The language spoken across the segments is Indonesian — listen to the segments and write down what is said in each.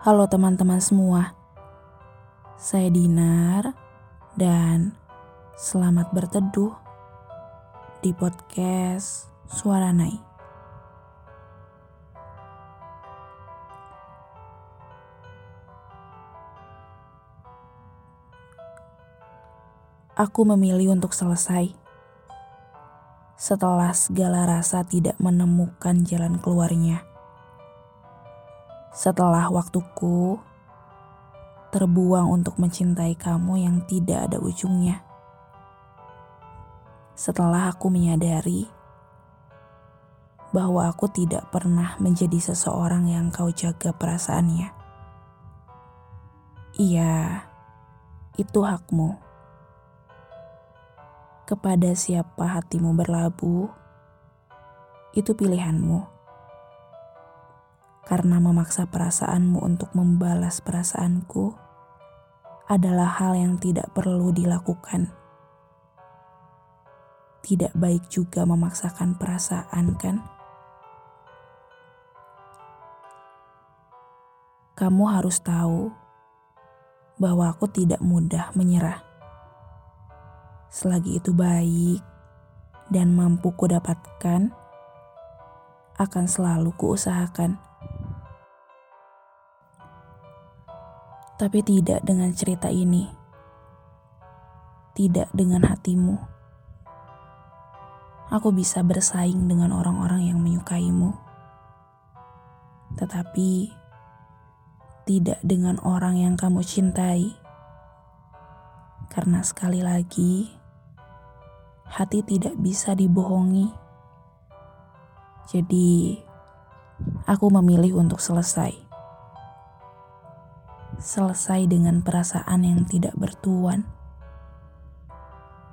Halo teman-teman semua, saya Dinar dan selamat berteduh di podcast Suara Nai. Aku memilih untuk selesai setelah segala rasa tidak menemukan jalan keluarnya setelah waktuku terbuang untuk mencintai kamu yang tidak ada ujungnya. Setelah aku menyadari bahwa aku tidak pernah menjadi seseorang yang kau jaga perasaannya. Iya, itu hakmu. Kepada siapa hatimu berlabuh, itu pilihanmu karena memaksa perasaanmu untuk membalas perasaanku adalah hal yang tidak perlu dilakukan. Tidak baik juga memaksakan perasaan, kan? Kamu harus tahu bahwa aku tidak mudah menyerah. Selagi itu baik dan mampu kudapatkan, akan selalu kuusahakan. Tapi tidak dengan cerita ini. Tidak dengan hatimu. Aku bisa bersaing dengan orang-orang yang menyukaimu, tetapi tidak dengan orang yang kamu cintai, karena sekali lagi hati tidak bisa dibohongi. Jadi, aku memilih untuk selesai selesai dengan perasaan yang tidak bertuan,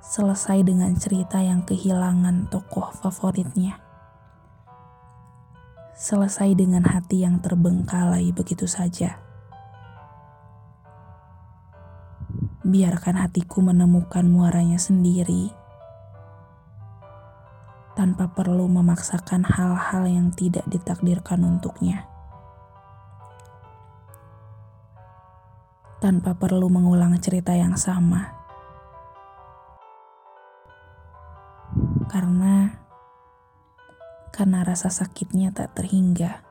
selesai dengan cerita yang kehilangan tokoh favoritnya, selesai dengan hati yang terbengkalai begitu saja. Biarkan hatiku menemukan muaranya sendiri tanpa perlu memaksakan hal-hal yang tidak ditakdirkan untuknya. Tanpa perlu mengulang cerita yang sama. Karena karena rasa sakitnya tak terhingga.